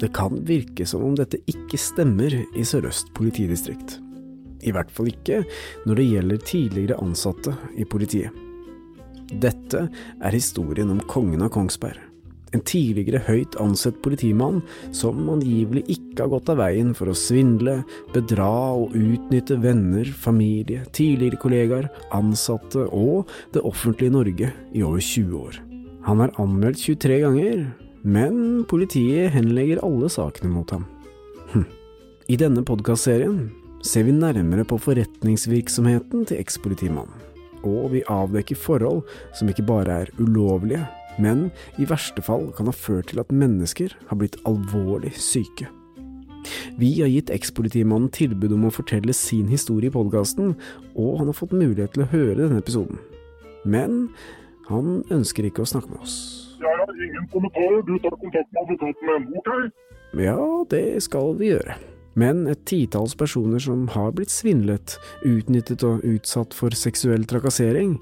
Det kan virke som om dette ikke stemmer i Sør-Øst politidistrikt. I hvert fall ikke når det gjelder tidligere ansatte i politiet. Dette er historien om kongen av Kongsberg. En tidligere høyt ansett politimann som angivelig ikke har gått av veien for å svindle, bedra og utnytte venner, familie, tidligere kollegaer, ansatte og det offentlige Norge i over 20 år. Han er anmeldt 23 ganger, men politiet henlegger alle sakene mot ham. Hm. I denne podkastserien ser vi nærmere på forretningsvirksomheten til ekspolitimannen, og vi avdekker forhold som ikke bare er ulovlige, men i verste fall kan ha ført til at mennesker har blitt alvorlig syke. Vi har gitt ekspolitimannen tilbud om å fortelle sin historie i podkasten, og han har fått mulighet til å høre denne episoden. Men han ønsker ikke å snakke med oss. Jeg har ingen kommentarer. Du tar kontakt med advokaten min, ok? Ja, det skal vi gjøre. Men et titalls personer som har blitt svindlet, utnyttet og utsatt for seksuell trakassering,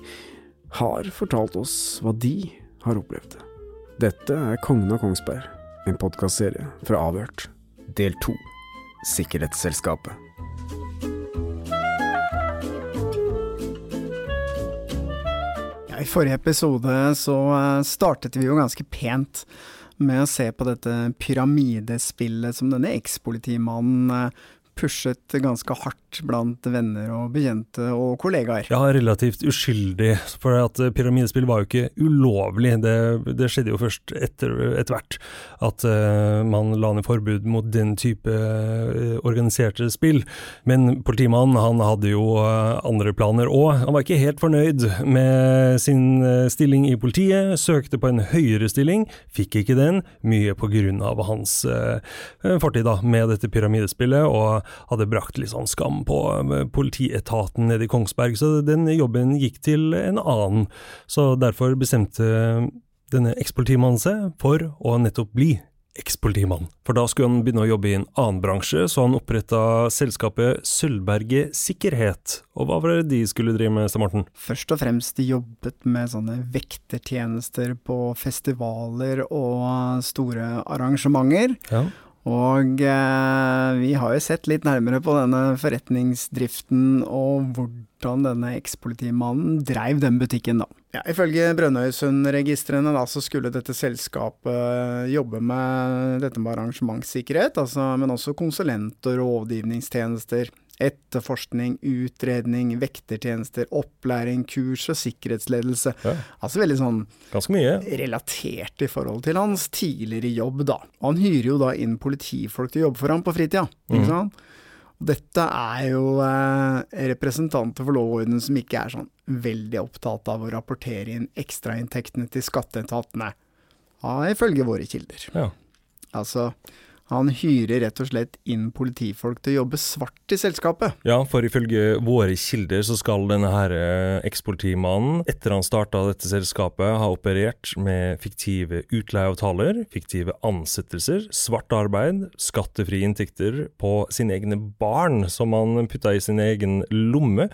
har fortalt oss hva de har opplevd. Dette er Kongen av Kongsberg, en podkastserie fra Avhørt. Del to Sikkerhetsselskapet. I forrige episode så eh, startet vi jo ganske pent med å se på dette pyramidespillet som denne ekspolitimannen eh, pushet ganske hardt blant venner og bekjente og kollegaer. Ja, relativt uskyldig, for at pyramidespill var jo ikke ulovlig. Det, det skjedde jo først etter, etter hvert at uh, man la ned forbud mot den type uh, organiserte spill. Men politimannen han hadde jo uh, andre planer òg. Han var ikke helt fornøyd med sin stilling i politiet, søkte på en høyere stilling, fikk ikke den, mye av hans fortid da, med dette pyramidespillet. og hadde brakt litt sånn skam på eh, politietaten nede i Kongsberg, så den jobben gikk til en annen. Så derfor bestemte denne ekspolitimannen seg for å nettopp bli ekspolitimann. For da skulle han begynne å jobbe i en annen bransje, så han oppretta selskapet Sølvberget Sikkerhet. Og hva var det de skulle drive med, Sten Morten? Først og fremst de jobbet med sånne vektertjenester på festivaler og store arrangementer. Ja. Og eh, vi har jo sett litt nærmere på denne forretningsdriften og hvordan denne ekspolitimannen dreiv den butikken, da. Ja, ifølge Brønnøysundregistrene da, så skulle dette selskapet jobbe med dette med arrangementssikkerhet, altså, men også konsulent- og rådgivningstjenester etterforskning, utredning, vektertjenester, opplæring, kurs og sikkerhetsledelse. Ja. Altså veldig sånn Ganske mye. relatert i forhold til hans tidligere jobb, da. Han hyrer jo da inn politifolk til å jobbe for ham på fritida, ikke mm. sant. Dette er jo eh, representanter for lov og orden som ikke er sånn veldig opptatt av å rapportere inn ekstrainntektene til skatteetatene, ja, ifølge våre kilder. Ja. Altså, han hyrer rett og slett inn politifolk til å jobbe svart i selskapet. Ja, for ifølge våre kilder så skal denne her eh, ekspolitimannen, etter han starta dette selskapet, ha operert med fiktive utleieavtaler, fiktive ansettelser, svart arbeid, skattefrie inntekter på sine egne barn, som han putta i sin egen lomme.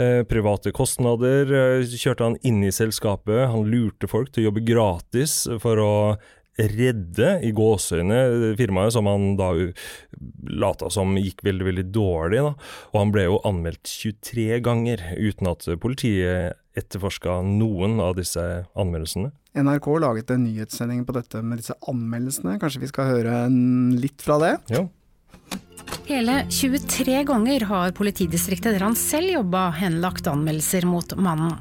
Eh, private kostnader eh, kjørte han inn i selskapet, han lurte folk til å jobbe gratis for å redde i gåseøyne firmaet, som han da lata som gikk veldig, veldig dårlig. Da. Og han ble jo anmeldt 23 ganger, uten at politiet etterforska noen av disse anmeldelsene. NRK laget en nyhetssending på dette med disse anmeldelsene. Kanskje vi skal høre litt fra det? Ja. Hele 23 ganger har politidistriktet der han selv jobba, henlagt anmeldelser mot mannen.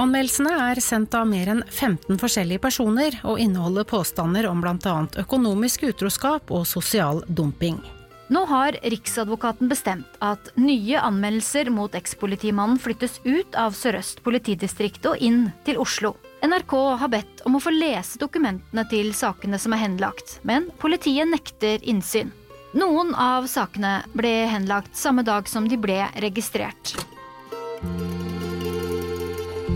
Anmeldelsene er sendt av mer enn 15 forskjellige personer, og inneholder påstander om bl.a. økonomisk utroskap og sosial dumping. Nå har Riksadvokaten bestemt at nye anmeldelser mot ekspolitimannen flyttes ut av Sør-Øst politidistrikt og inn til Oslo. NRK har bedt om å få lese dokumentene til sakene som er henlagt, men politiet nekter innsyn. Noen av sakene ble henlagt samme dag som de ble registrert.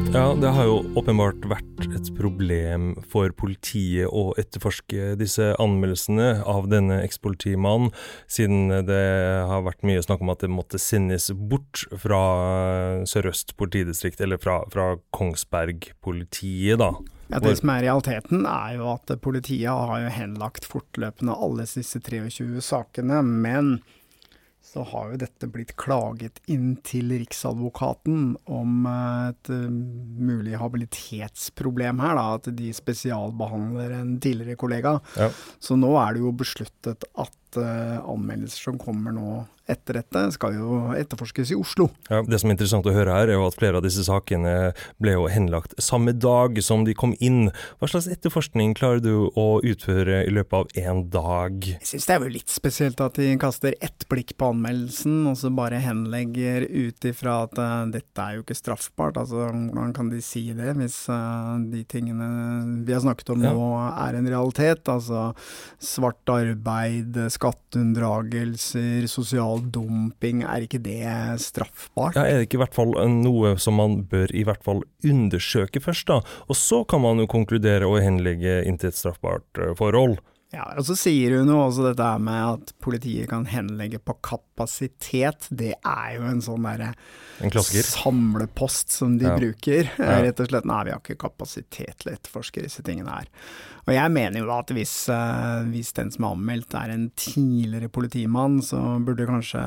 Ja, det har jo åpenbart vært et problem for politiet å etterforske disse anmeldelsene av denne ekspolitimannen, siden det har vært mye snakk om at det måtte sendes bort fra Sør-Øst politidistrikt, eller fra, fra Kongsberg-politiet, da. Ja, Det som er realiteten, er jo at politiet har jo henlagt fortløpende alle disse 23 sakene, men så har jo dette blitt klaget inn til Riksadvokaten om eh, et uh, mulig habilitetsproblem her, da, at de spesialbehandler en tidligere kollega. Ja. Så nå er det jo besluttet at uh, anmeldelser som kommer nå etter dette skal jo etterforskes i Oslo. Ja, det som er interessant å høre her, er jo at flere av disse sakene ble jo henlagt samme dag som de kom inn. Hva slags etterforskning klarer du å utføre i løpet av én dag? Jeg syns det er jo litt spesielt at de kaster ett blikk på anmeldelsen, og så bare henlegger ut ifra at uh, dette er jo ikke straffbart. Altså, hvordan kan de si det, hvis uh, de tingene vi har snakket om ja. nå er en realitet? Altså svart arbeid, skatteunndragelser, sosial dumping, er ikke det straffbart? Ja, Er det ikke i hvert fall noe som man bør i hvert fall undersøke først, da? Og så kan man jo konkludere og henlegge inntil et straffbart eh, forhold. Ja, og Så sier hun jo også dette med at politiet kan henlegge på kapasitet. Det er jo en sånn derre samlepost som de ja. bruker. Ja. Rett og slett nei, vi har ikke kapasitet til å etterforske disse tingene her. Og jeg mener jo da at hvis, uh, hvis den som er anmeldt er en tidligere politimann, så burde kanskje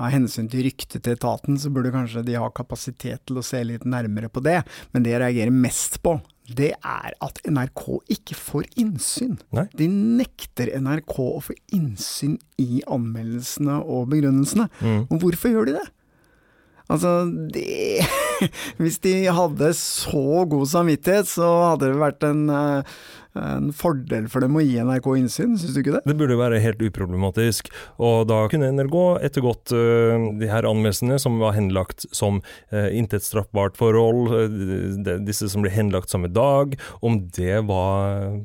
av hensyn til ryktet til etaten, så burde kanskje de ha kapasitet til å se litt nærmere på det. Men det jeg reagerer mest på, det er at NRK ikke får innsyn. Nei. De nekter NRK å få innsyn i anmeldelsene og begrunnelsene. Mm. Og hvorfor gjør de det? Altså, de, Hvis de hadde så god samvittighet, så hadde det vært en, eh, en fordel for dem å gi NRK innsyn, syns du ikke det? Det burde være helt uproblematisk, og da kunne NRK ettergått uh, de her anmeldelsene som var henlagt som uh, intet straffbart forhold, uh, disse som ble henlagt samme dag, om det var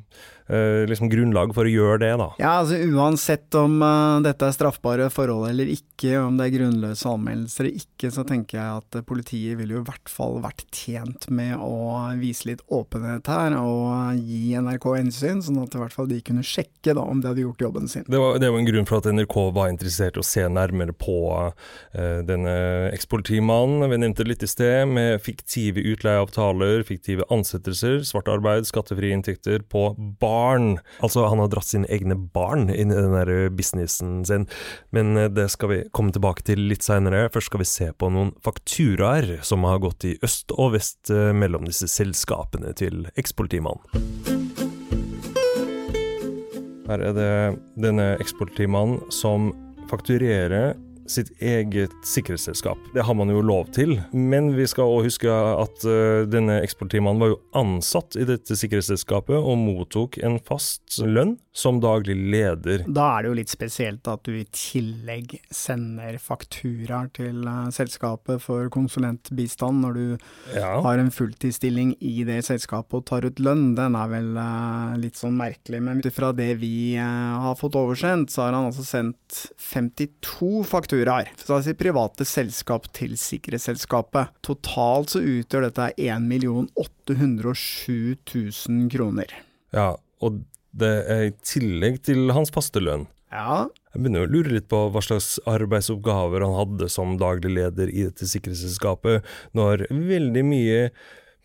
liksom grunnlag for å gjøre det, da. Ja, altså Uansett om uh, dette er straffbare forhold eller ikke, om det er grunnløse anmeldelser eller ikke, så tenker jeg at politiet ville jo i hvert fall vært tjent med å vise litt åpenhet her, og gi NRK innsyn, sånn at i hvert fall de kunne sjekke da om de hadde gjort jobben sin. Det var, det var en grunn for at NRK var interessert i å se nærmere på uh, denne ekspolitimannen vi nevnte litt i sted, med fiktive utleieavtaler, fiktive ansettelser, svart arbeid, skattefrie inntekter på bar barn. Altså, han har dratt sine egne barn inn i den der businessen sin, men eh, det skal vi komme tilbake til litt seinere. Først skal vi se på noen fakturaer som har gått i øst og vest eh, mellom disse selskapene til ekspolitimannen. Her er det denne ekspolitimannen som fakturerer sitt eget sikkerhetsselskap. Det har man jo lov til, men vi skal òg huske at uh, denne eksporttimannen var jo ansatt i dette sikkerhetsselskapet og mottok en fast lønn som daglig leder. Da er det jo litt spesielt at du i tillegg sender fakturaer til uh, selskapet for konsulentbistand når du ja. har en fulltidsstilling i det selskapet og tar ut lønn. Den er vel uh, litt sånn merkelig, men ut ifra det vi har fått oversendt, så har han altså sendt 52 fakturaer fakturaer fra sitt private selskap til sikkerhetsselskapet. Totalt så utgjør dette 1 807 000 kroner. Ja, og det er i tillegg til hans faste lønn. Ja. Jeg begynner å lure litt på hva slags arbeidsoppgaver han hadde som daglig leder i dette sikkerhetsselskapet, når veldig mye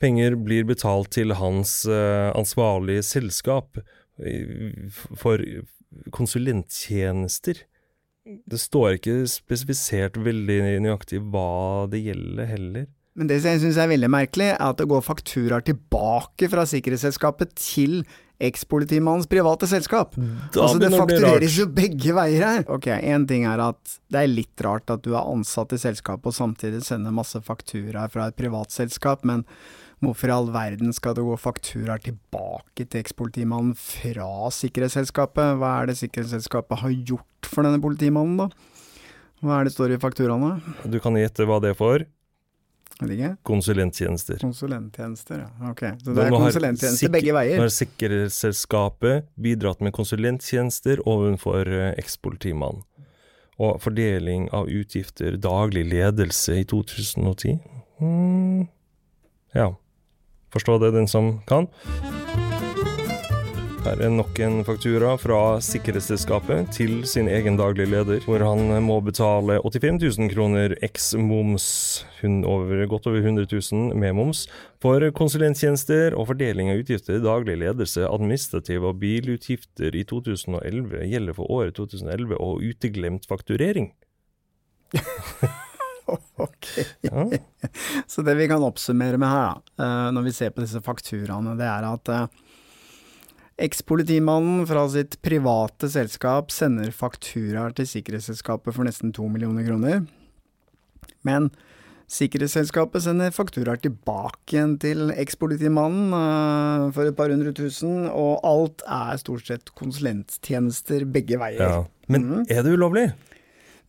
penger blir betalt til hans uh, ansvarlige selskap for konsulenttjenester det står ikke spesifisert veldig nøyaktig hva det gjelder heller. Men det jeg syns er veldig merkelig, er at det går fakturaer tilbake fra sikkerhetsselskapet til ekspolitimannens private selskap. Da altså Det faktureres jo begge veier her. Ok, Én ting er at det er litt rart at du er ansatt i selskapet og samtidig sender masse fakturaer fra et privat selskap, men Hvorfor i all verden skal det gå fakturaer tilbake til ekspolitimannen fra sikkerhetsselskapet? Hva er det sikkerhetsselskapet har gjort for denne politimannen, da? Hva er det står i fakturaene? Du kan gjette hva det er for? Ikke? Konsulenttjenester. Konsulenttjenester, ja. Ok. Så det er konsulenttjenester begge veier. Nå har Sikkerhetsselskapet bidratt med konsulenttjenester overfor eh, ekspolitimannen. Og fordeling av utgifter, daglig ledelse i 2010 mm, Ja. Forstå det, den som kan. Her er nok en faktura fra Sikkerhetsselskapet til sin egen daglig leder, hvor han må betale 85 000 kroner eks moms, over, godt over 100 000 med moms, for konsulenttjenester og fordeling av utgifter, daglig ledelse, administrative og bilutgifter i 2011 gjelder for året 2011 og uteglemt fakturering. ok. Ja. Så det vi kan oppsummere med her, da, eh, når vi ser på disse fakturaene, det er at eh, Ekspolitimannen fra sitt private selskap sender fakturaer til sikkerhetsselskapet for nesten to millioner kroner. Men sikkerhetsselskapet sender fakturaer tilbake igjen til ekspolitimannen uh, for et par hundre tusen, og alt er stort sett konsulenttjenester begge veier. Ja. Men mm. er det ulovlig?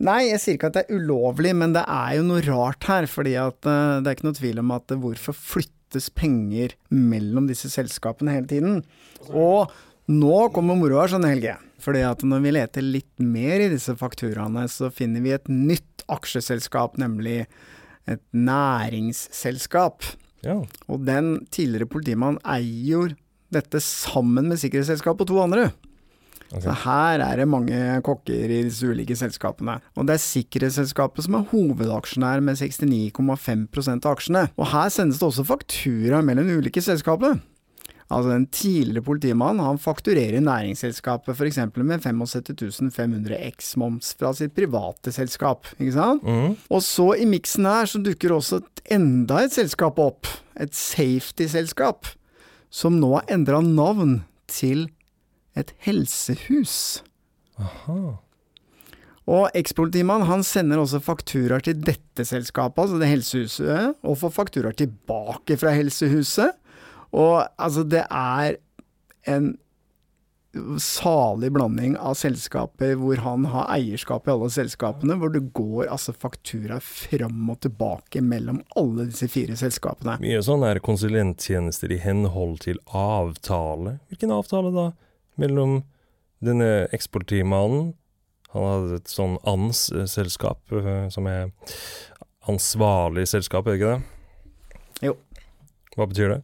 Nei, jeg sier ikke at det er ulovlig, men det er jo noe rart her. fordi at uh, det er ikke noe tvil om at uh, hvorfor flyttes penger mellom disse selskapene hele tiden. Og nå kommer moroa, skjønner Helge. Fordi at når vi leter litt mer i disse fakturaene, så finner vi et nytt aksjeselskap, nemlig et næringsselskap. Ja. Og den tidligere politimannen eier dette sammen med sikkerhetsselskapet og to andre. Okay. Så her er det mange kokker i disse ulike selskapene. Og det er sikkerhetsselskapet som er hovedaksjonær med 69,5% av aksjene. Og her sendes det også faktura mellom ulike selskapene. Altså En tidligere politimann han fakturerer næringsselskapet f.eks. med 75 500 X-moms fra sitt private selskap. ikke sant? Mm. Og så i miksen her så dukker også enda et selskap opp. Et safety-selskap. Som nå har endra navn til et helsehus. Aha. Og ekspolitimannen han sender også fakturaer til dette selskapet, altså det helsehuset, og får fakturaer tilbake fra helsehuset. Og altså, det er en salig blanding av selskaper hvor han har eierskap i alle selskapene, hvor det går altså faktura fram og tilbake mellom alle disse fire selskapene. Mye sånn er konsulenttjenester i henhold til avtale. Hvilken avtale da? Mellom denne ekspolitimannen, Han hadde et sånn ANS-selskap, eh, som er ansvarlig selskap, er det ikke det? Jo. Hva betyr det?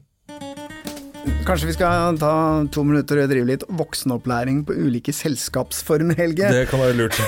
Kanskje vi skal ta to minutter og drive litt voksenopplæring på ulike selskapsformer, Helge? Det kan være lurt.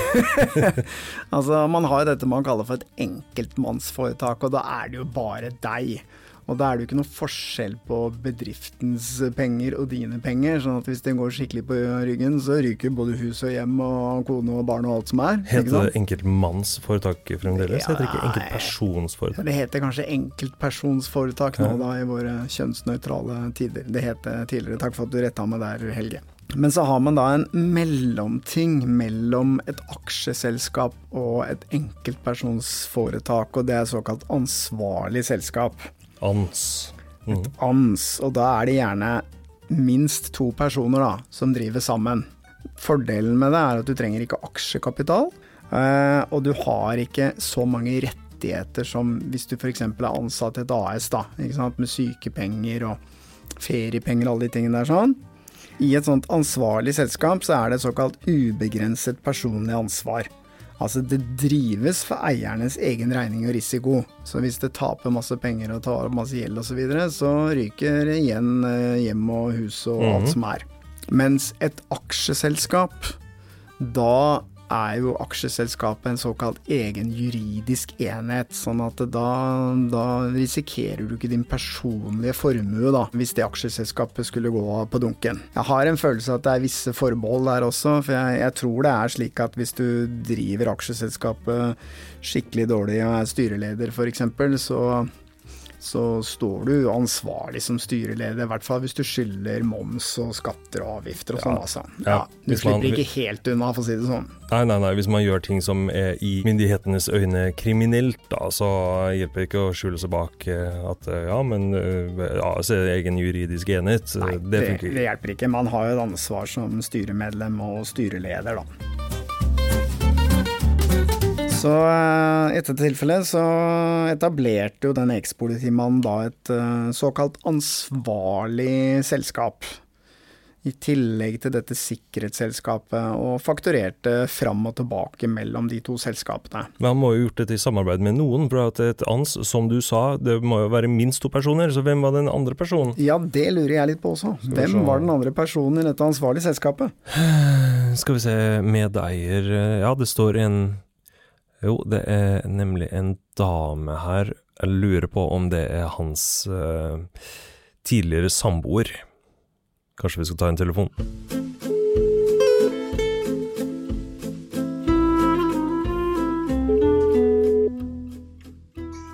altså, man har jo dette man kaller for et enkeltmannsforetak, og da er det jo bare deg. Og da er det jo ikke noe forskjell på bedriftens penger og dine penger. sånn at hvis den går skikkelig på ryggen, så ryker både hus og hjem og kone og barn og alt som er. Heter det enkeltmannsforetak fremdeles? Ja, heter det ikke enkeltpersonsforetak? Det heter kanskje enkeltpersonsforetak nå, da, i våre kjønnsnøytrale tider. Det het tidligere. Takk for at du retta meg der, Helge. Men så har man da en mellomting mellom et aksjeselskap og et enkeltpersonsforetak, og det er såkalt ansvarlig selskap. ANS. Mm. Et ANS, og da er det gjerne minst to personer da, som driver sammen. Fordelen med det er at du trenger ikke aksjekapital, eh, og du har ikke så mange rettigheter som hvis du f.eks. er ansatt i et AS, da, med sykepenger og feriepenger og alle de tingene der sånn. I et sånt ansvarlig selskap så er det såkalt ubegrenset personlig ansvar. Altså, det drives for eiernes egen regning og risiko. Så hvis det taper masse penger og tar opp masse gjeld osv., så, videre, så ryker igjen eh, hjem og hus og alt mhm. som er. Mens et aksjeselskap, da er jo aksjeselskapet en såkalt egen juridisk enhet. Sånn at da, da risikerer du ikke din personlige formue, da, hvis det aksjeselskapet skulle gå på dunken. Jeg har en følelse av at det er visse forbehold der også, for jeg, jeg tror det er slik at hvis du driver aksjeselskapet skikkelig dårlig og er styreleder f.eks., så så står du ansvarlig som styreleder, i hvert fall hvis du skylder moms og skatter og avgifter og sånn. Ja. Altså. Ja, du slipper ikke helt unna, for å si det sånn. Nei, nei, nei. Hvis man gjør ting som er i myndighetenes øyne kriminelt, da, så hjelper det ikke å skjule seg bak eh, at eh, ja, men eh, ja, så er det egen juridisk enhet. Nei, det, det, det hjelper ikke. Man har jo et ansvar som styremedlem og styreleder, da. Så i dette tilfellet så etablerte jo den ekspolitimannen da et såkalt ansvarlig selskap i tillegg til dette sikkerhetsselskapet, og fakturerte fram og tilbake mellom de to selskapene. Men han må jo ha gjort dette i samarbeid med noen, for at et ANS, som du sa, det må jo være minst to personer, så hvem var den andre personen? Ja, det lurer jeg litt på også. Hvem var den andre personen i dette ansvarlige selskapet? Skal vi se, medeier Ja, det står en Jo, det er nemlig en dame her. Jeg lurer på om det er hans uh, tidligere samboer. Kanskje vi skal ta en telefon?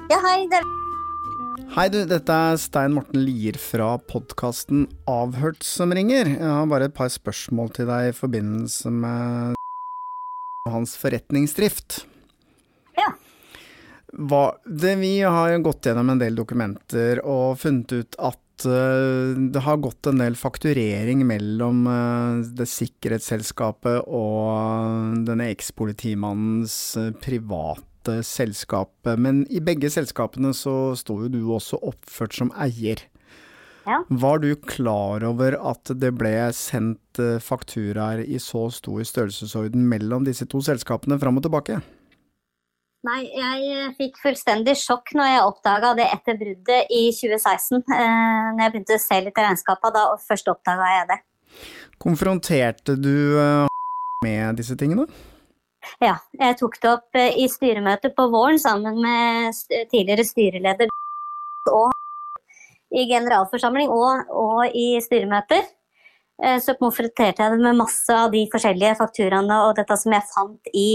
Ja, hei. Det Hei du, dette er Stein Morten Lier fra podkasten Avhørt som ringer. Jeg har bare et par spørsmål til deg i forbindelse med hans forretningsdrift. Ja. Hva, det, vi har gått gjennom en del dokumenter og funnet ut at Eh, det har gått en del fakturering mellom eh, det sikkerhetsselskapet og denne ekspolitimannens eh, private selskap. Men i begge selskapene så sto jo du også oppført som eier. Ja. Var du klar over at det ble sendt fakturaer i så stor størrelsesorden mellom disse to selskapene fram og tilbake? Nei, jeg eh, fikk fullstendig sjokk når jeg oppdaga det etter bruddet i 2016. Eh, når jeg begynte å se litt i regnskapet, da først oppdaga jeg det. Konfronterte du eh, med disse tingene? Ja, jeg tok det opp i styremøtet på våren sammen med tidligere styreleder og i generalforsamling og, og i styremøter. Så konfronterte jeg det med masse av de forskjellige fakturaene og dette som jeg fant i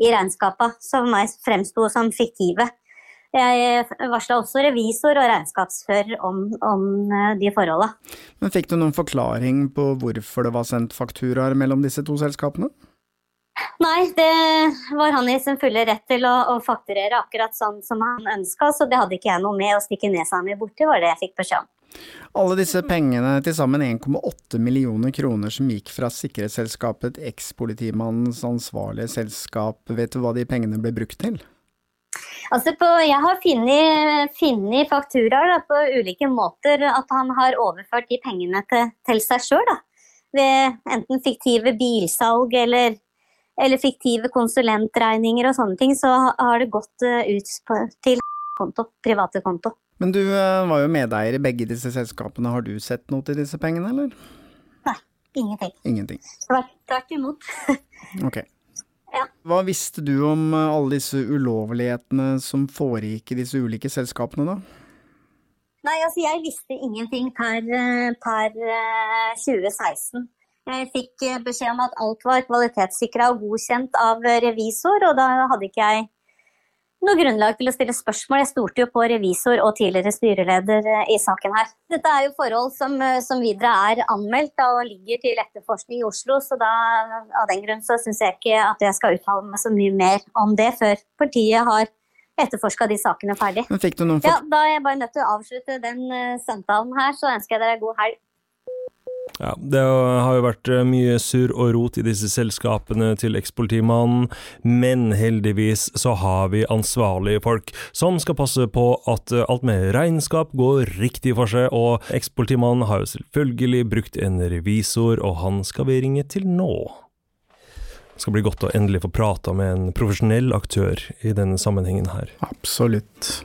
i regnskapet, som meg fremsto som fiktive. Jeg varsla også revisor og regnskapsfører om, om eh, de forholda. Men Fikk du noen forklaring på hvorfor det var sendt fakturaer mellom disse to selskapene? Nei, det var han i sin fulle rett til å, å fakturere akkurat sånn som han ønska, så det hadde ikke jeg noe med å stikke nesa mi borti, var det jeg fikk beskjed om. Alle disse pengene, til sammen 1,8 millioner kroner som gikk fra sikkerhetsselskapet ekspolitimannens ansvarlige selskap, vet du hva de pengene ble brukt til? Altså på, jeg har funnet fakturaer på ulike måter at han har overført de pengene til, til seg sjøl. Ved enten fiktive bilsalg eller, eller, fiktive konsulentregninger og sånne ting, så har det gått eh, ut på, til konto, private konto. Men du eh, var jo medeier i begge disse selskapene. Har du sett noe til disse pengene, eller? Nei, ingenting. Ingenting. Tvert imot. ok. Ja. Hva visste du om eh, alle disse ulovlighetene som foregikk i disse ulike selskapene, da? Nei, altså jeg visste ingenting per, eh, per 2016. Jeg fikk beskjed om at alt var kvalitetssikra og godkjent av revisor, og da hadde ikke jeg noe grunnlag til å stille spørsmål. Jeg stolte jo på revisor og tidligere styreleder eh, i saken her. Dette er jo forhold som, eh, som videre er anmeldt da, og ligger til etterforskning i Oslo, så da, av den grunn så syns jeg ikke at jeg skal uttale meg så mye mer om det før partiet har etterforska de sakene ferdig. Ja, Da er jeg bare nødt til å avslutte den uh, samtalen her, så ønsker jeg dere god helg. Ja, Det har jo vært eh, mye surr og rot i disse selskapene til ekspolitimannen, men heldigvis så har vi ansvarlige folk som skal passe på at eh, alt med regnskap går riktig for seg, og ekspolitimannen har jo selvfølgelig brukt en revisor, og han skal vi ringe til nå. Det skal bli godt å endelig få prata med en profesjonell aktør i denne sammenhengen her. Absolutt.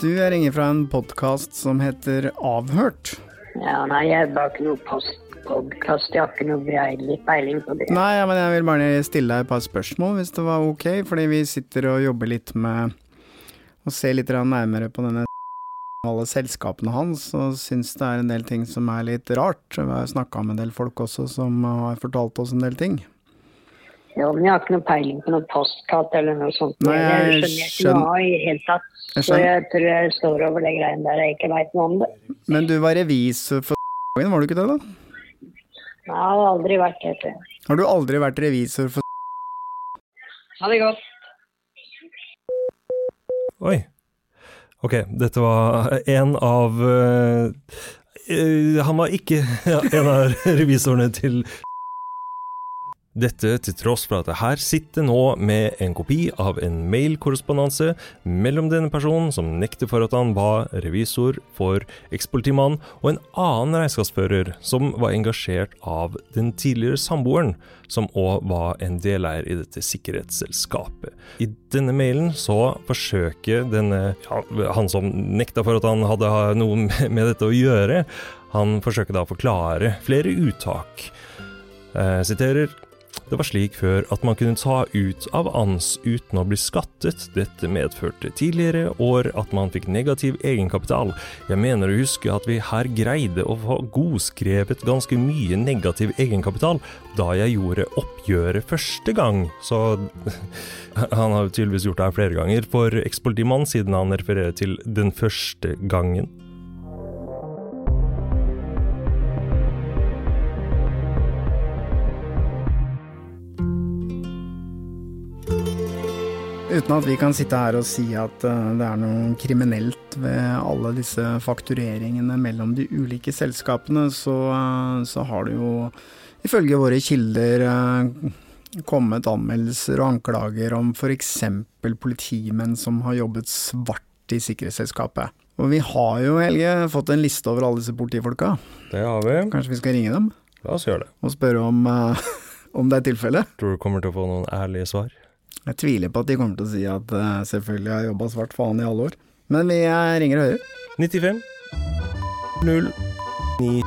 Du, ringer fra en podkast som heter Avhørt. Ja, nei, jeg har ikke noe postpodkast. Jeg har ikke noe peiling på det. Nei, ja, men jeg vil bare stille deg et par spørsmål, hvis det var ok. Fordi vi sitter og jobber litt med å se litt nærmere på denne alle selskapene hans, og syns det er en del ting som er litt rart. Vi har snakka med en del folk også som har fortalt oss en del ting. Ja, men jeg har ikke noe peiling på noe postkatt eller noe sånt. Nei, jeg, jeg skjønner ikke noe i hele tatt. Jeg så jeg tror jeg står over det greiene der jeg ikke veit noe om det. Men du var revisor for var du ikke det, da? Nei, jeg har aldri vært det. Har du aldri vært revisor for Ha det godt. Oi. Ok, dette var en av uh, han var ikke en av revisorene til dette til tross for at jeg her sitter nå med en kopi av en mailkorrespondanse mellom denne personen, som nekter for at han var revisor for ekspolitimannen, og en annen regnskapsfører som var engasjert av den tidligere samboeren, som òg var en deleier i dette sikkerhetsselskapet. I denne mailen så forsøker denne, han som nekta for at han hadde noe med dette å gjøre, han forsøker da å forklare flere uttak. Jeg siterer det var slik før at man kunne ta ut av ANS uten å bli skattet. Dette medførte tidligere år at man fikk negativ egenkapital. Jeg mener å huske at vi her greide å få godskrevet ganske mye negativ egenkapital da jeg gjorde oppgjøret første gang. Så han har tydeligvis gjort det her flere ganger for ekspolitimann, siden han refererer til den første gangen. Uten at vi kan sitte her og si at eh, det er noe kriminelt ved alle disse faktureringene mellom de ulike selskapene, så, eh, så har det jo ifølge våre kilder eh, kommet anmeldelser og anklager om f.eks. politimenn som har jobbet svart i sikkerhetsselskapet. Og vi har jo, Helge, fått en liste over alle disse politifolka. Det har vi. Kanskje vi skal ringe dem? La oss gjøre det. Og spørre om, om det er tilfellet? Tror du kommer til å få noen ærlige svar? Jeg tviler på at de kommer til å si at uh, selvfølgelig har jeg jobba svart faen i alle år. Men vi uh, ringer og hører. 95 0 9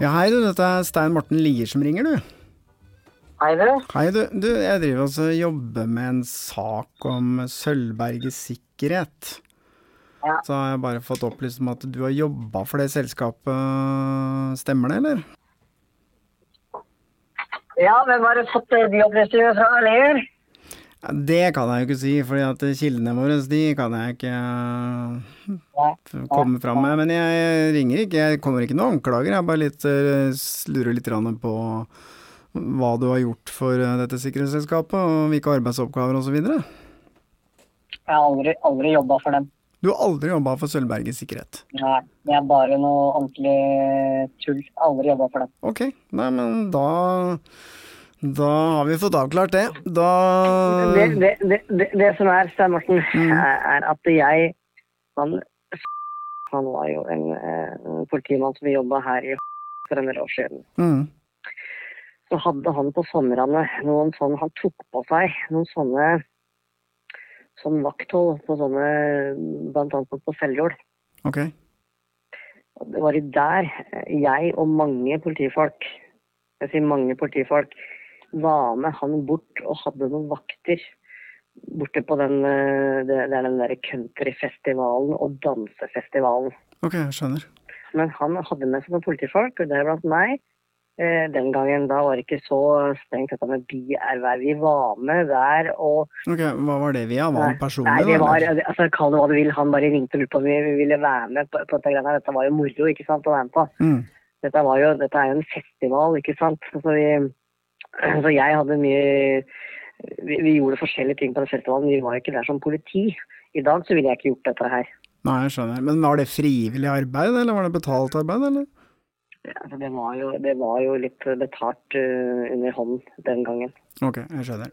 Ja, hei du, dette er Stein Morten Lier som ringer, du. Hei, du. Hei du, du jeg driver og jobber med en sak om Sølvberget sikkerhet. Ja. Så har jeg bare fått opplyst om at du har jobba for det selskapet, stemmer det, eller? Ja, hvem har du fått de opplysningene fra, eller? Det kan jeg jo ikke si, for kildene våre, de kan jeg ikke uh, komme fram med. Men jeg ringer ikke, jeg kommer ikke noen anklager, jeg bare litt, uh, lurer litt på hva du har gjort for uh, dette sikkerhetsselskapet, og hvilke arbeidsoppgaver osv. Jeg har aldri, aldri jobba for dem. Du har aldri jobba for Sølvbergets sikkerhet? Nei, det er bare noe ordentlig tull. Aldri jobba for det. Ok, nei, men da da har vi fått avklart det. Da Det, det, det, det, det som er, Stein Morten, Mm. er, at jeg Han, han var jo en eh, politimann som jobba her i for en del år siden. mm. Så hadde han på somrene noen sånn Han tok på seg noen sånne sånn vakthold på sånne Blant annet på Seljord. Ok. Det var der jeg og mange politifolk, jeg sier mange politifolk, var med han bort og hadde noen vakter borte på den, eh, den der countryfestivalen og dansefestivalen. Ok, jeg skjønner. Men han hadde med seg noen politifolk, og deriblant meg. Eh, den gangen da var det ikke så strengt dette med bierverv. Vi var med der og Ok, Hva var det via? Var han personlig? Nei, det var, eller? altså, Kall det hva du vil. Han bare ringte og lurte på om vi ville være med på, på dette greiene. Dette var jo moro ikke sant, å være med på. Mm. Dette, var jo, dette er jo en festival, ikke sant. Så, vi, så jeg hadde mye vi, vi gjorde forskjellige ting på den festivalen. Vi var jo ikke der som politi. I dag så ville jeg ikke gjort dette her. Nei, jeg skjønner. Men var det frivillig arbeid, eller var det betalt arbeid, eller? Ja, altså, det, var jo, det var jo litt betalt uh, under hånden den gangen. Ok, jeg skjønner.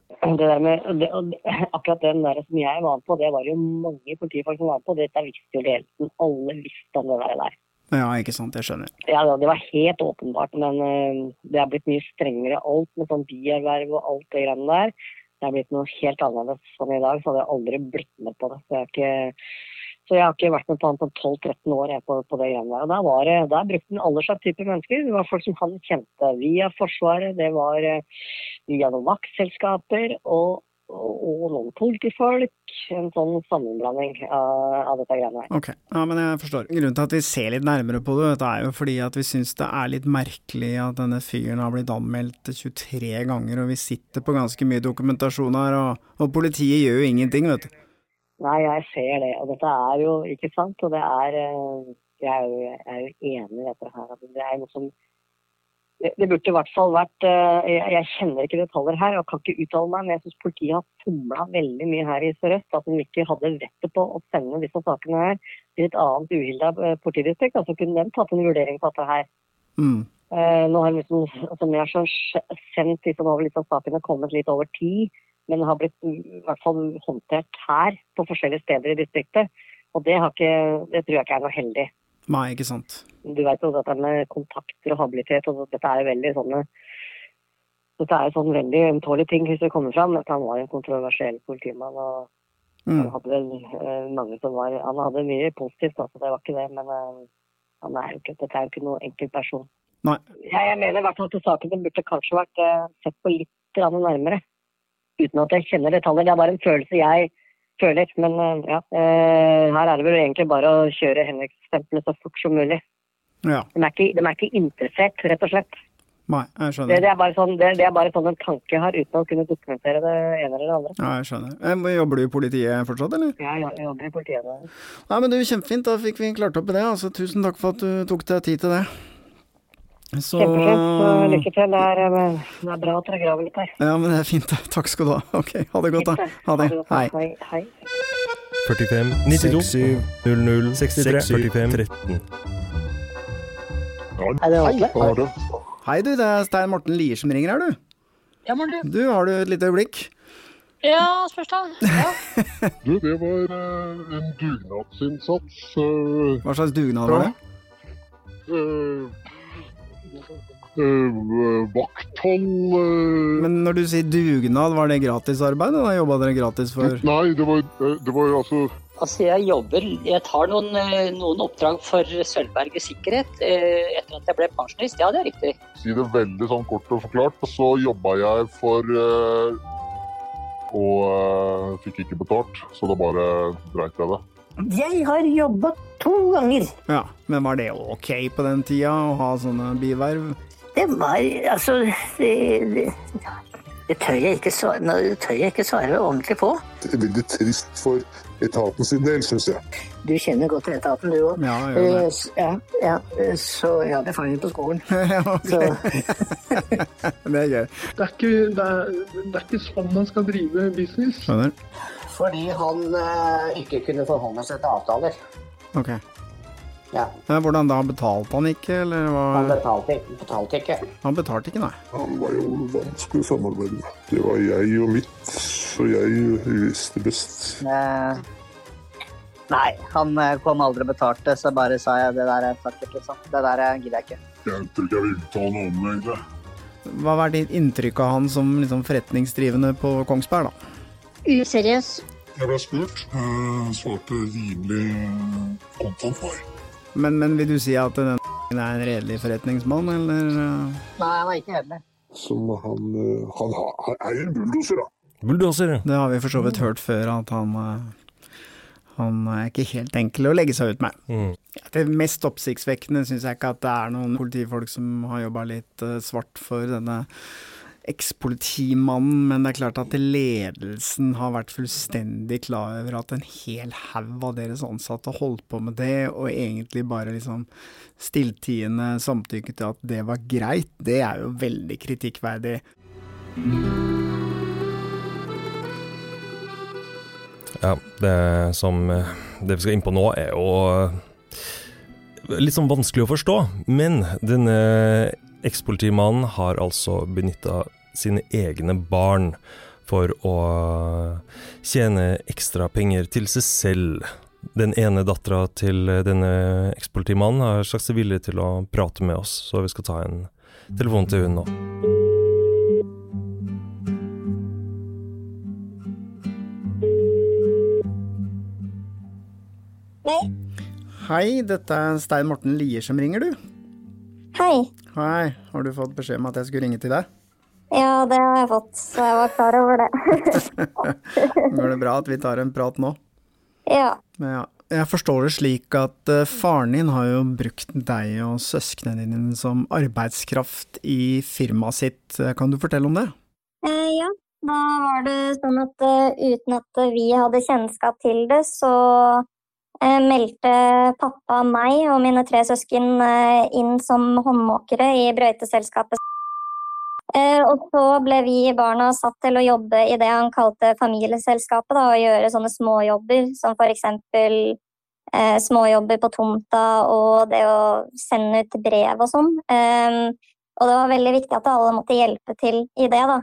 Med, det, akkurat den der som jeg var på, det var jo mange politifolk som var på. Dette visste jo ledelsen. Alle visste om det der. der. Ja, ikke sant, jeg skjønner. Ja, det var helt åpenbart, men uh, det er blitt mye strengere. Alt med sånn bierverv og alt det greiene der. Det er blitt noe helt annerledes. Sånn i dag så hadde jeg aldri blitt med på det. Så jeg har ikke, så jeg har ikke vært med på annet enn 12-13 år jeg, på, på det greiene der. Og der, var der brukte den alle slags typer mennesker. Det var folk som han kjente via Forsvaret, det var uh, via noen vaktselskaper og, og, og noen politifolk. En sånn sammenblanding av, av dette greiene der. Ok, ja, men jeg forstår. Grunnen til at vi ser litt nærmere på det er jo fordi at vi syns det er litt merkelig at denne fyren har blitt anmeldt 23 ganger, og vi sitter på ganske mye dokumentasjon her, og, og politiet gjør jo ingenting, vet du. Nei, jeg ser det. Og dette er jo ikke sant. Og det er eh, Jeg er jo, jeg er jo enig i dette her. at Det er noe som det, det burde i hvert fall vært eh, jeg, jeg kjenner ikke detaljer her og kan ikke uttale meg, men jeg syns politiet har fomla veldig mye her i Sør-Øst. At de ikke hadde vettet på å sende disse sakene her til et annet uhilda eh, politidistrikt. Altså kunne de tatt en vurdering på dette her. Mm. Eh, nå har liksom, altså, vi har sendt over liksom, sakene kommet litt over tid, men har blitt i hvert fall håndtert her på forskjellige steder i distriktet. Og det, har ikke, det tror jeg ikke er noe heldig. Nei, ikke sant. Du vet jo dette med kontakter og habilitet, og dette er jo veldig sånne dette er sånn veldig ømtålige ting hvis det kommer fram. At han var en kontroversiell politimann. og Mm. Han hadde eh, mange som var Han hadde mye positivt, altså, det var ikke det. Men eh, han er jo ikke, dette er jo ikke noen enkel person. Nei. Jeg, jeg mener i hvert fall at sakene burde kanskje vært eh, sett på litt nærmere. Uten at jeg kjenner detaljer. Det er bare en følelse jeg føler. Men eh, ja, eh, her er det vel egentlig bare å kjøre Henrik-stempelet så fort som mulig. Ja. De er, ikke, de er ikke interessert, rett og slett. Nei, jeg Det, skjønner. det, er bare sånn, det, det er bare sånn en tanke jeg har, uten å kunne dokumentere det ene eller det andre. Ja, jeg skjønner. Eh, Jobber du i politiet fortsatt, eller? Ja, jeg, jobber i politiet. Nei, men du, kjempefint. Da fikk vi klart opp i det. Altså, tusen takk for at du tok deg tid til det. Så Kjempefint. Lykke til. Det er, eh, det er bra at dere graver litt her. Ja, men det er fint. Takk skal du ha. Ok, ha det godt, da. Ha det. Hei. Hei. Hei. 45 92 00 63 45 13. Ja, Er det Atle? hva er det? Hei, du. Det er Stein Morten Lier som ringer her, du. Ja, Morten. du. Har du et lite øyeblikk? Ja, spørs da. Ja. Du, det var eh, en dugnadsinnsats. eh, Hva slags dugnad var det? eh, vakthold eh, Men når du sier dugnad, var det gratisarbeid? Da jobba dere gratis for Nei, det var, eh, det var jo altså Altså, jeg jobber Jeg tar noen, eh, noen oppdrag for Sølvberget sikkerhet eh, etter at jeg ble pensjonist. Ja, det er riktig. Si det veldig sånn kort og forklart, så jobba jeg for eh, Og eh, fikk ikke betalt, så da bare dreit jeg det. Jeg har jobba to ganger. Ja, Men var det ok på den tida å ha sånne biverv? Det var altså Det, det, det tør jeg ikke svare, nå tør jeg ikke svare ordentlig på. Det er veldig trist for etaten sin del, syns jeg. Du kjenner godt til etaten, du òg. Ja, det. Ja, ja, eh, så jeg hadde erfaring på skolen. Ja, det er gøy. Det er, ikke, det, er, det er ikke sånn man skal drive business. Skjønner. fordi han eh, ikke kunne forholde seg til avtaler. Ok. Ja, Men Hvordan da? Betalte han ikke, eller han betalte, betalte ikke. Han betalte ikke, nei. Han var jo vanskelig å samarbeide med. Det var jeg og mitt, så jeg visste best. Eh, nei, han eh, kom aldri og betalte, så bare sa jeg det der er fuck it, liksom. Det der eh, gidder jeg ikke. Jeg tror ikke jeg vil uttale noe om det, egentlig. Hva var ditt inntrykk av han som liksom forretningsdrivende på Kongsberg, da? Useriøs. Jeg ble spurt, svarte rimelig kontant for. Men, men vil du si at den er en redelig forretningsmann, eller? Nei, han er ikke redelig. Som han, eh, han, har- han er en bulldoser, da. Bulldoser. Det har vi for så vidt hørt før, at han uh, han er ikke helt enkel å legge seg ut med. Mm. Det mest oppsiktsvekkende syns jeg ikke at det er noen politifolk som har jobba litt uh, svart for denne ekspolitimannen, men det er klart at ledelsen har vært fullstendig klar over at en hel haug av deres ansatte holdt på med det, og egentlig bare liksom stilltiende samtykke til at det var greit, det er jo veldig kritikkverdig. Ja, det som eh, Det vi skal inn på nå, er jo eh, litt sånn vanskelig å forstå. Men denne ekspolitimannen har altså benytta sine egne barn for å tjene ekstra penger til seg selv. Den ene dattera til denne ekspolitimannen har sagt seg villig til å prate med oss, så vi skal ta en telefon til hun nå. Hei, dette er Stein Morten Lier som ringer, du. Hei. Hei, har du fått beskjed om at jeg skulle ringe til deg? Ja, det har jeg fått, så jeg var klar over det. Går det bra at vi tar en prat nå? ja. Men ja. Jeg forstår det slik at eh, faren din har jo brukt deg og søsknene dine som arbeidskraft i firmaet sitt. Kan du fortelle om det? Eh, ja, da var det sånn at eh, uten at vi hadde kjennskap til det, så meldte pappa meg og mine tre søsken inn som håndmåkere i brøyteselskapet. Og så ble vi barna satt til å jobbe i det han kalte familieselskapet, da, og gjøre sånne småjobber som f.eks. Eh, småjobber på tomta og det å sende ut brev og sånn. Um, og det var veldig viktig at alle måtte hjelpe til i det. Da.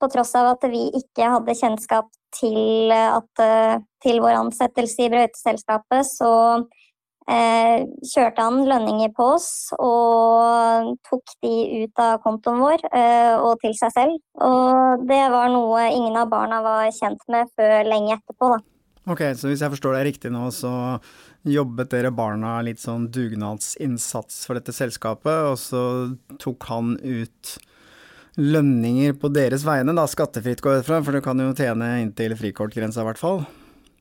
På tross av at vi ikke hadde kjennskap til, at, uh, til vår ansettelse i brøyteselskapet, så uh, kjørte han lønninger på oss og tok de ut av kontoen vår uh, og til seg selv. Og det var noe ingen av barna var kjent med før lenge etterpå. Da. Ok, så hvis jeg forstår deg riktig nå, så jobbet dere barna litt sånn dugnadsinnsats for dette selskapet, og så tok han ut lønninger på deres vegne, da skattefritt går jeg ut fra, for du kan jo tjene inntil frikortgrensa i hvert fall?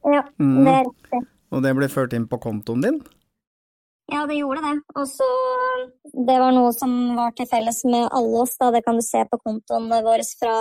Ja, mm. det er riktig. Og det ble ført inn på kontoen din? Ja, det gjorde det. Og så Det var noe som var til felles med alle oss, da. Det kan du se på kontoen vår fra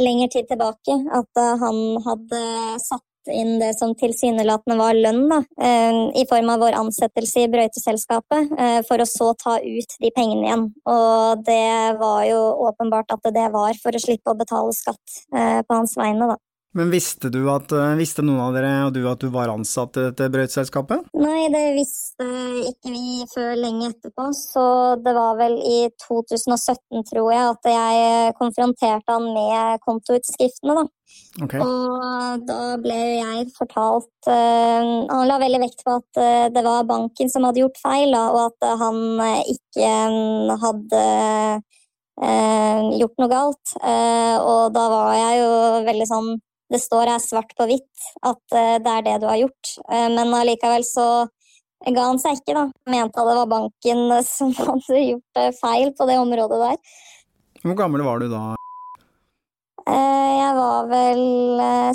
lengre tid tilbake. At han hadde satt inn det som tilsynelatende var lønn, da, eh, i form av vår ansettelse i brøyteselskapet, eh, for å så ta ut de pengene igjen. Og det var jo åpenbart at det var for å slippe å betale skatt eh, på hans vegne, da. Men visste, du at, visste noen av dere og du at du var ansatt i dette brøyteselskapet? Nei, det visste ikke vi før lenge etterpå, så det var vel i 2017, tror jeg, at jeg konfronterte han med kontoutskriftene, da. Okay. Og da ble jeg fortalt uh, Han la veldig vekt på at uh, det var banken som hadde gjort feil, og at han ikke um, hadde gjort noe galt. og da var jeg jo veldig sånn Det står her svart på hvitt at det er det du har gjort. men allikevel så ga han seg ikke, da. Mente at det var banken som hadde gjort feil på det området der. Hvor gammel var du da? Eh, jeg var vel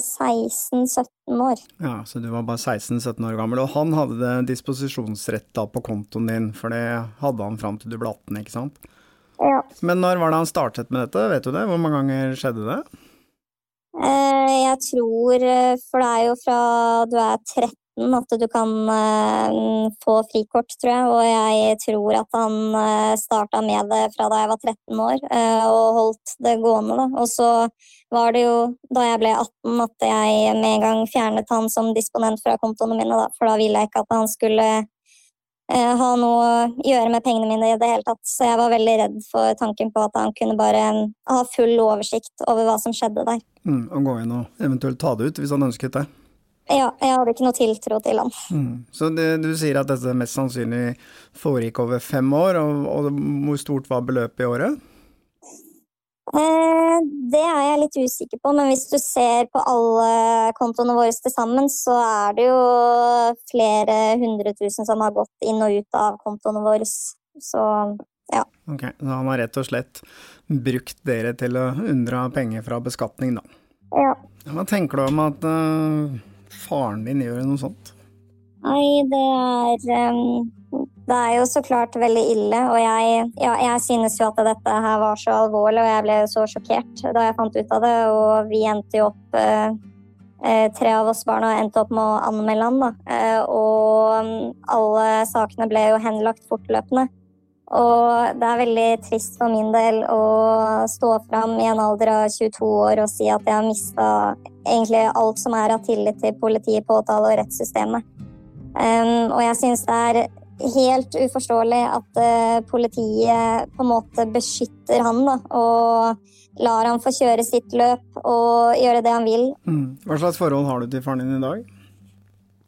16-17 eh, år. Ja, Så du var bare 16-17 år gammel. Og han hadde disposisjonsrett da på kontoen din, for det hadde han fram til du ble 18, ikke sant? Ja. Men når var det han startet med dette, vet du det? Hvor mange ganger skjedde det? Eh, jeg tror, for det er jo fra du er 13 at du kan uh, få frikort, tror jeg. Og jeg tror at han uh, starta med det fra da jeg var 13 år, og holdt det gående. Da. Og så var det jo da jeg ble 18 at jeg med en gang fjernet han som disponent fra kontoene mine, da. for da ville jeg ikke at han skulle ha noe å gjøre med pengene mine i det hele tatt. Så jeg var veldig redd for tanken på at han kunne bare ha full oversikt over hva som skjedde der. Mm, og gå inn og eventuelt ta det ut hvis han ønsket det. Ja, jeg hadde ikke noe tiltro til han. Mm. Så det, du sier at dette mest sannsynlig foregikk over fem år, og, og hvor stort var beløpet i året? Eh, det er jeg litt usikker på, men hvis du ser på alle kontoene våre til sammen, så er det jo flere hundre tusen som har gått inn og ut av kontoene våre. Så ja. Ok, Så han har rett og slett brukt dere til å unndra penger fra beskatning, da? Ja. Hva tenker du om at uh, faren din gjør noe sånt? Nei, det er um, Det er jo så klart veldig ille. Og jeg, ja, jeg synes jo at dette her var så alvorlig, og jeg ble så sjokkert da jeg fant ut av det. Og vi endte jo opp eh, Tre av oss barna endte opp med å anmelde han, da. Eh, og alle sakene ble jo henlagt fortløpende. Og det er veldig trist for min del å stå fram i en alder av 22 år og si at jeg har mista egentlig alt som er av tillit til politiet, påtale og rettssystemet. Um, og jeg syns det er helt uforståelig at uh, politiet på en måte beskytter han da, og lar han få kjøre sitt løp og gjøre det han vil. Mm. Hva slags forhold har du til faren din i dag?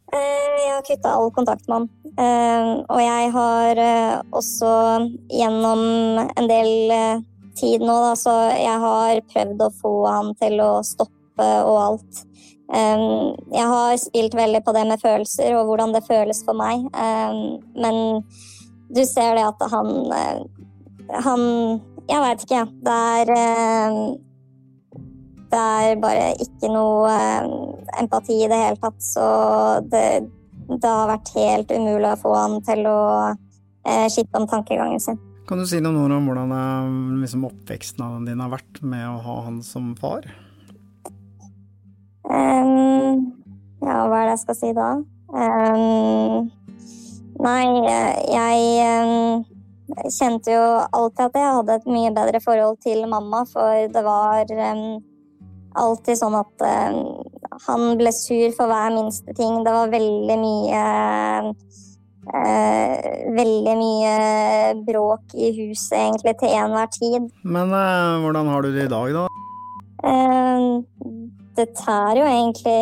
Eh, jeg har kutta all kontakt med han. Eh, og jeg har eh, også gjennom en del tid nå, da, så jeg har prøvd å få han til å stoppe og alt. Jeg har spilt veldig på det med følelser og hvordan det føles for meg. Men du ser det at han Han Jeg veit ikke. Det er det er bare ikke noe eh, empati i det hele tatt, så det, det, har vært helt umulig å få han til å skitte om tankegangen sin. Kan du si noen ord om hvordan eh, liksom, oppveksten din har vært med å ha han som far? Hva jeg skal si da? Um, nei, jeg um, kjente jo alltid at jeg hadde et mye bedre forhold til mamma, for det var um, alltid sånn at han ble sur for hver minste ting. Det var veldig mye Uh, veldig mye bråk i huset egentlig til enhver tid. Men uh, hvordan har du det i dag, da? Uh, det tær jo egentlig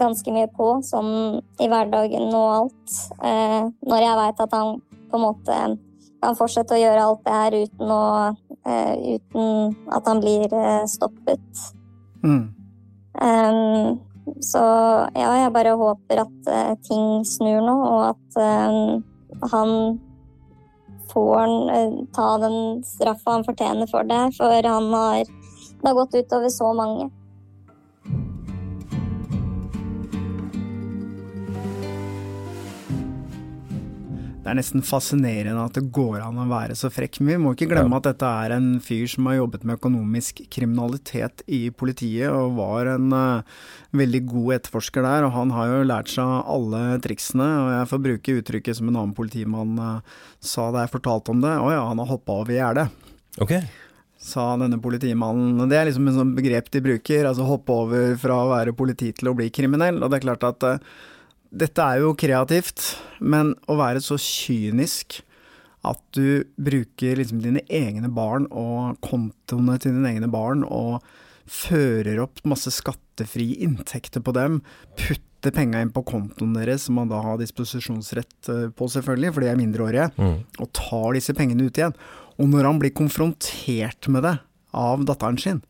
ganske mye på, sånn i hverdagen og alt. når jeg veit at han på en måte kan fortsette å gjøre alt det her uten, å, uten at han blir stoppet. Mm. Um, så ja, jeg bare håper at uh, ting snur nå, og at uh, han får uh, ta den straffa han fortjener for det. For han har, det har gått utover så mange. Det er nesten fascinerende at det går an å være så frekk. Men vi må ikke glemme at dette er en fyr som har jobbet med økonomisk kriminalitet i politiet, og var en uh, veldig god etterforsker der. Og han har jo lært seg alle triksene, og jeg får bruke uttrykket som en annen politimann uh, sa da jeg fortalte om det. Å ja, han har hoppa over gjerdet. Okay sa denne politimannen. Det er liksom en sånn begrep de bruker, altså hoppe over fra å være politi til å bli kriminell. Og det er klart at uh, dette er jo kreativt, men å være så kynisk at du bruker liksom dine egne barn og kontoene til dine egne barn og fører opp masse skattefrie inntekter på dem, putter penga inn på kontoen deres, som man da har disposisjonsrett eh, på, selvfølgelig, for de er mindreårige, mm. og tar disse pengene ut igjen. Og når han blir konfrontert med det av datteren sin,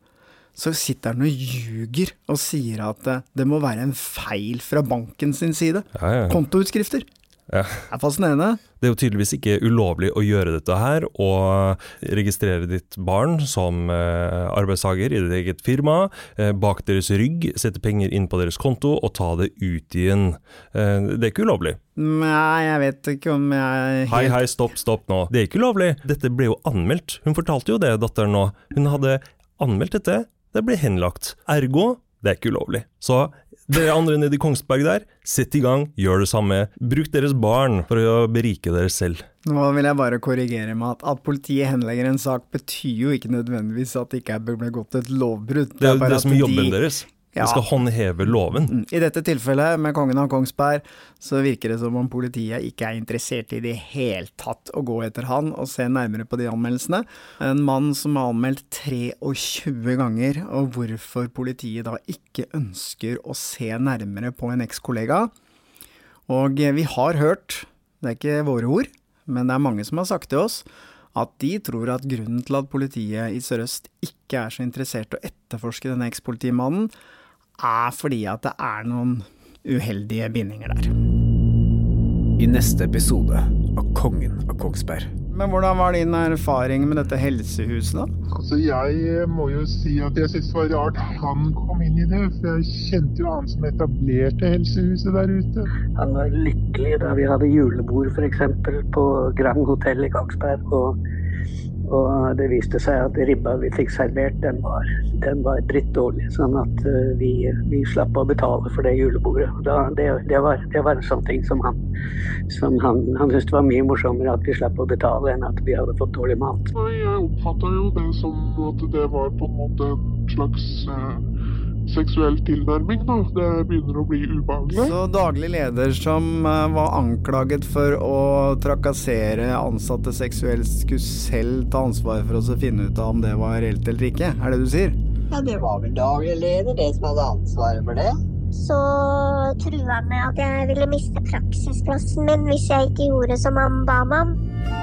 så sitter han og ljuger og sier at det, det må være en feil fra banken sin side. Ja, ja. Kontoutskrifter. Ja. Det er fascinerende. Det er jo tydeligvis ikke ulovlig å gjøre dette her, og registrere ditt barn som eh, arbeidstaker i ditt eget firma, eh, bak deres rygg, sette penger inn på deres konto og ta det ut igjen. Eh, det er ikke ulovlig. Nei, jeg vet ikke om jeg. Hei, hei, stopp, stopp nå. Det er ikke ulovlig. Dette ble jo anmeldt. Hun fortalte jo det, datteren nå. Hun hadde anmeldt dette det blir henlagt. Ergo, det er ikke ulovlig. Så dere andre nede i Kongsberg der, sett i gang, gjør det samme. Bruk deres barn for å berike dere selv. Nå vil jeg bare korrigere meg at at politiet henlegger en sak betyr jo ikke nødvendigvis at det ikke er begått et lovbrudd. Det er det, det som er jobben de... deres. Ja. Vi skal håndheve loven. Mm. I dette tilfellet, med kongen av Kongsberg, så virker det som om politiet ikke er interessert i det hele tatt å gå etter han og se nærmere på de anmeldelsene. En mann som er anmeldt 23 ganger, og hvorfor politiet da ikke ønsker å se nærmere på en ekskollega. Og vi har hørt, det er ikke våre ord, men det er mange som har sagt til oss, at de tror at grunnen til at politiet i Sør-Øst ikke er så interessert i å etterforske denne ekspolitimannen, er fordi at det er noen uheldige bindinger der. I neste episode av Kongen av Kongsberg. Men hvordan var din erfaring med dette helsehuset, da? Altså, Jeg må jo si at jeg syntes det var rart han kom inn i det. For jeg kjente jo han som etablerte helsehuset der ute. Han var lykkelig da vi hadde julebord f.eks. på Grand Hotell i Kongsberg. Og og det viste seg at ribba vi fikk servert, den var, den var drittdårlig. Sånn at uh, vi, vi, slapp å betale for det julebordet. Da, det, det, var, det, var, en sånn ting som han som han, han syntes det var mye morsommere at vi slapp å betale enn at vi hadde fått dårlig mat. Jeg oppfatta jo det som at det var på en måte en slags uh seksuell tilnærming, da. Det begynner å bli ubehagelig. Så daglig leder som eh, var anklaget for å trakassere ansatte seksuelt, skulle selv ta ansvar for å finne ut av om det var reelt eller ikke? Er det du sier? Ja, det var vel daglig leder, det som hadde ansvaret for det. Så trua han med at jeg ville miste praksisplassen min hvis jeg ikke gjorde som han ba meg om.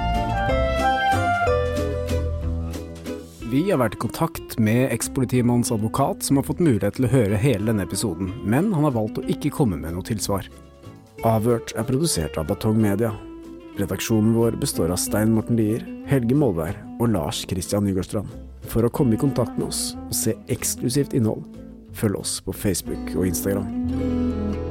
Vi har vært i kontakt med ekspolitimannens advokat, som har fått mulighet til å høre hele denne episoden, men han har valgt å ikke komme med noe tilsvar. Avhørt er produsert av Batong Media. Redaksjonen vår består av Stein Morten Lier, Helge Molvær og Lars Christian Nygårdstrand. For å komme i kontakt med oss og se eksklusivt innhold, følg oss på Facebook og Instagram.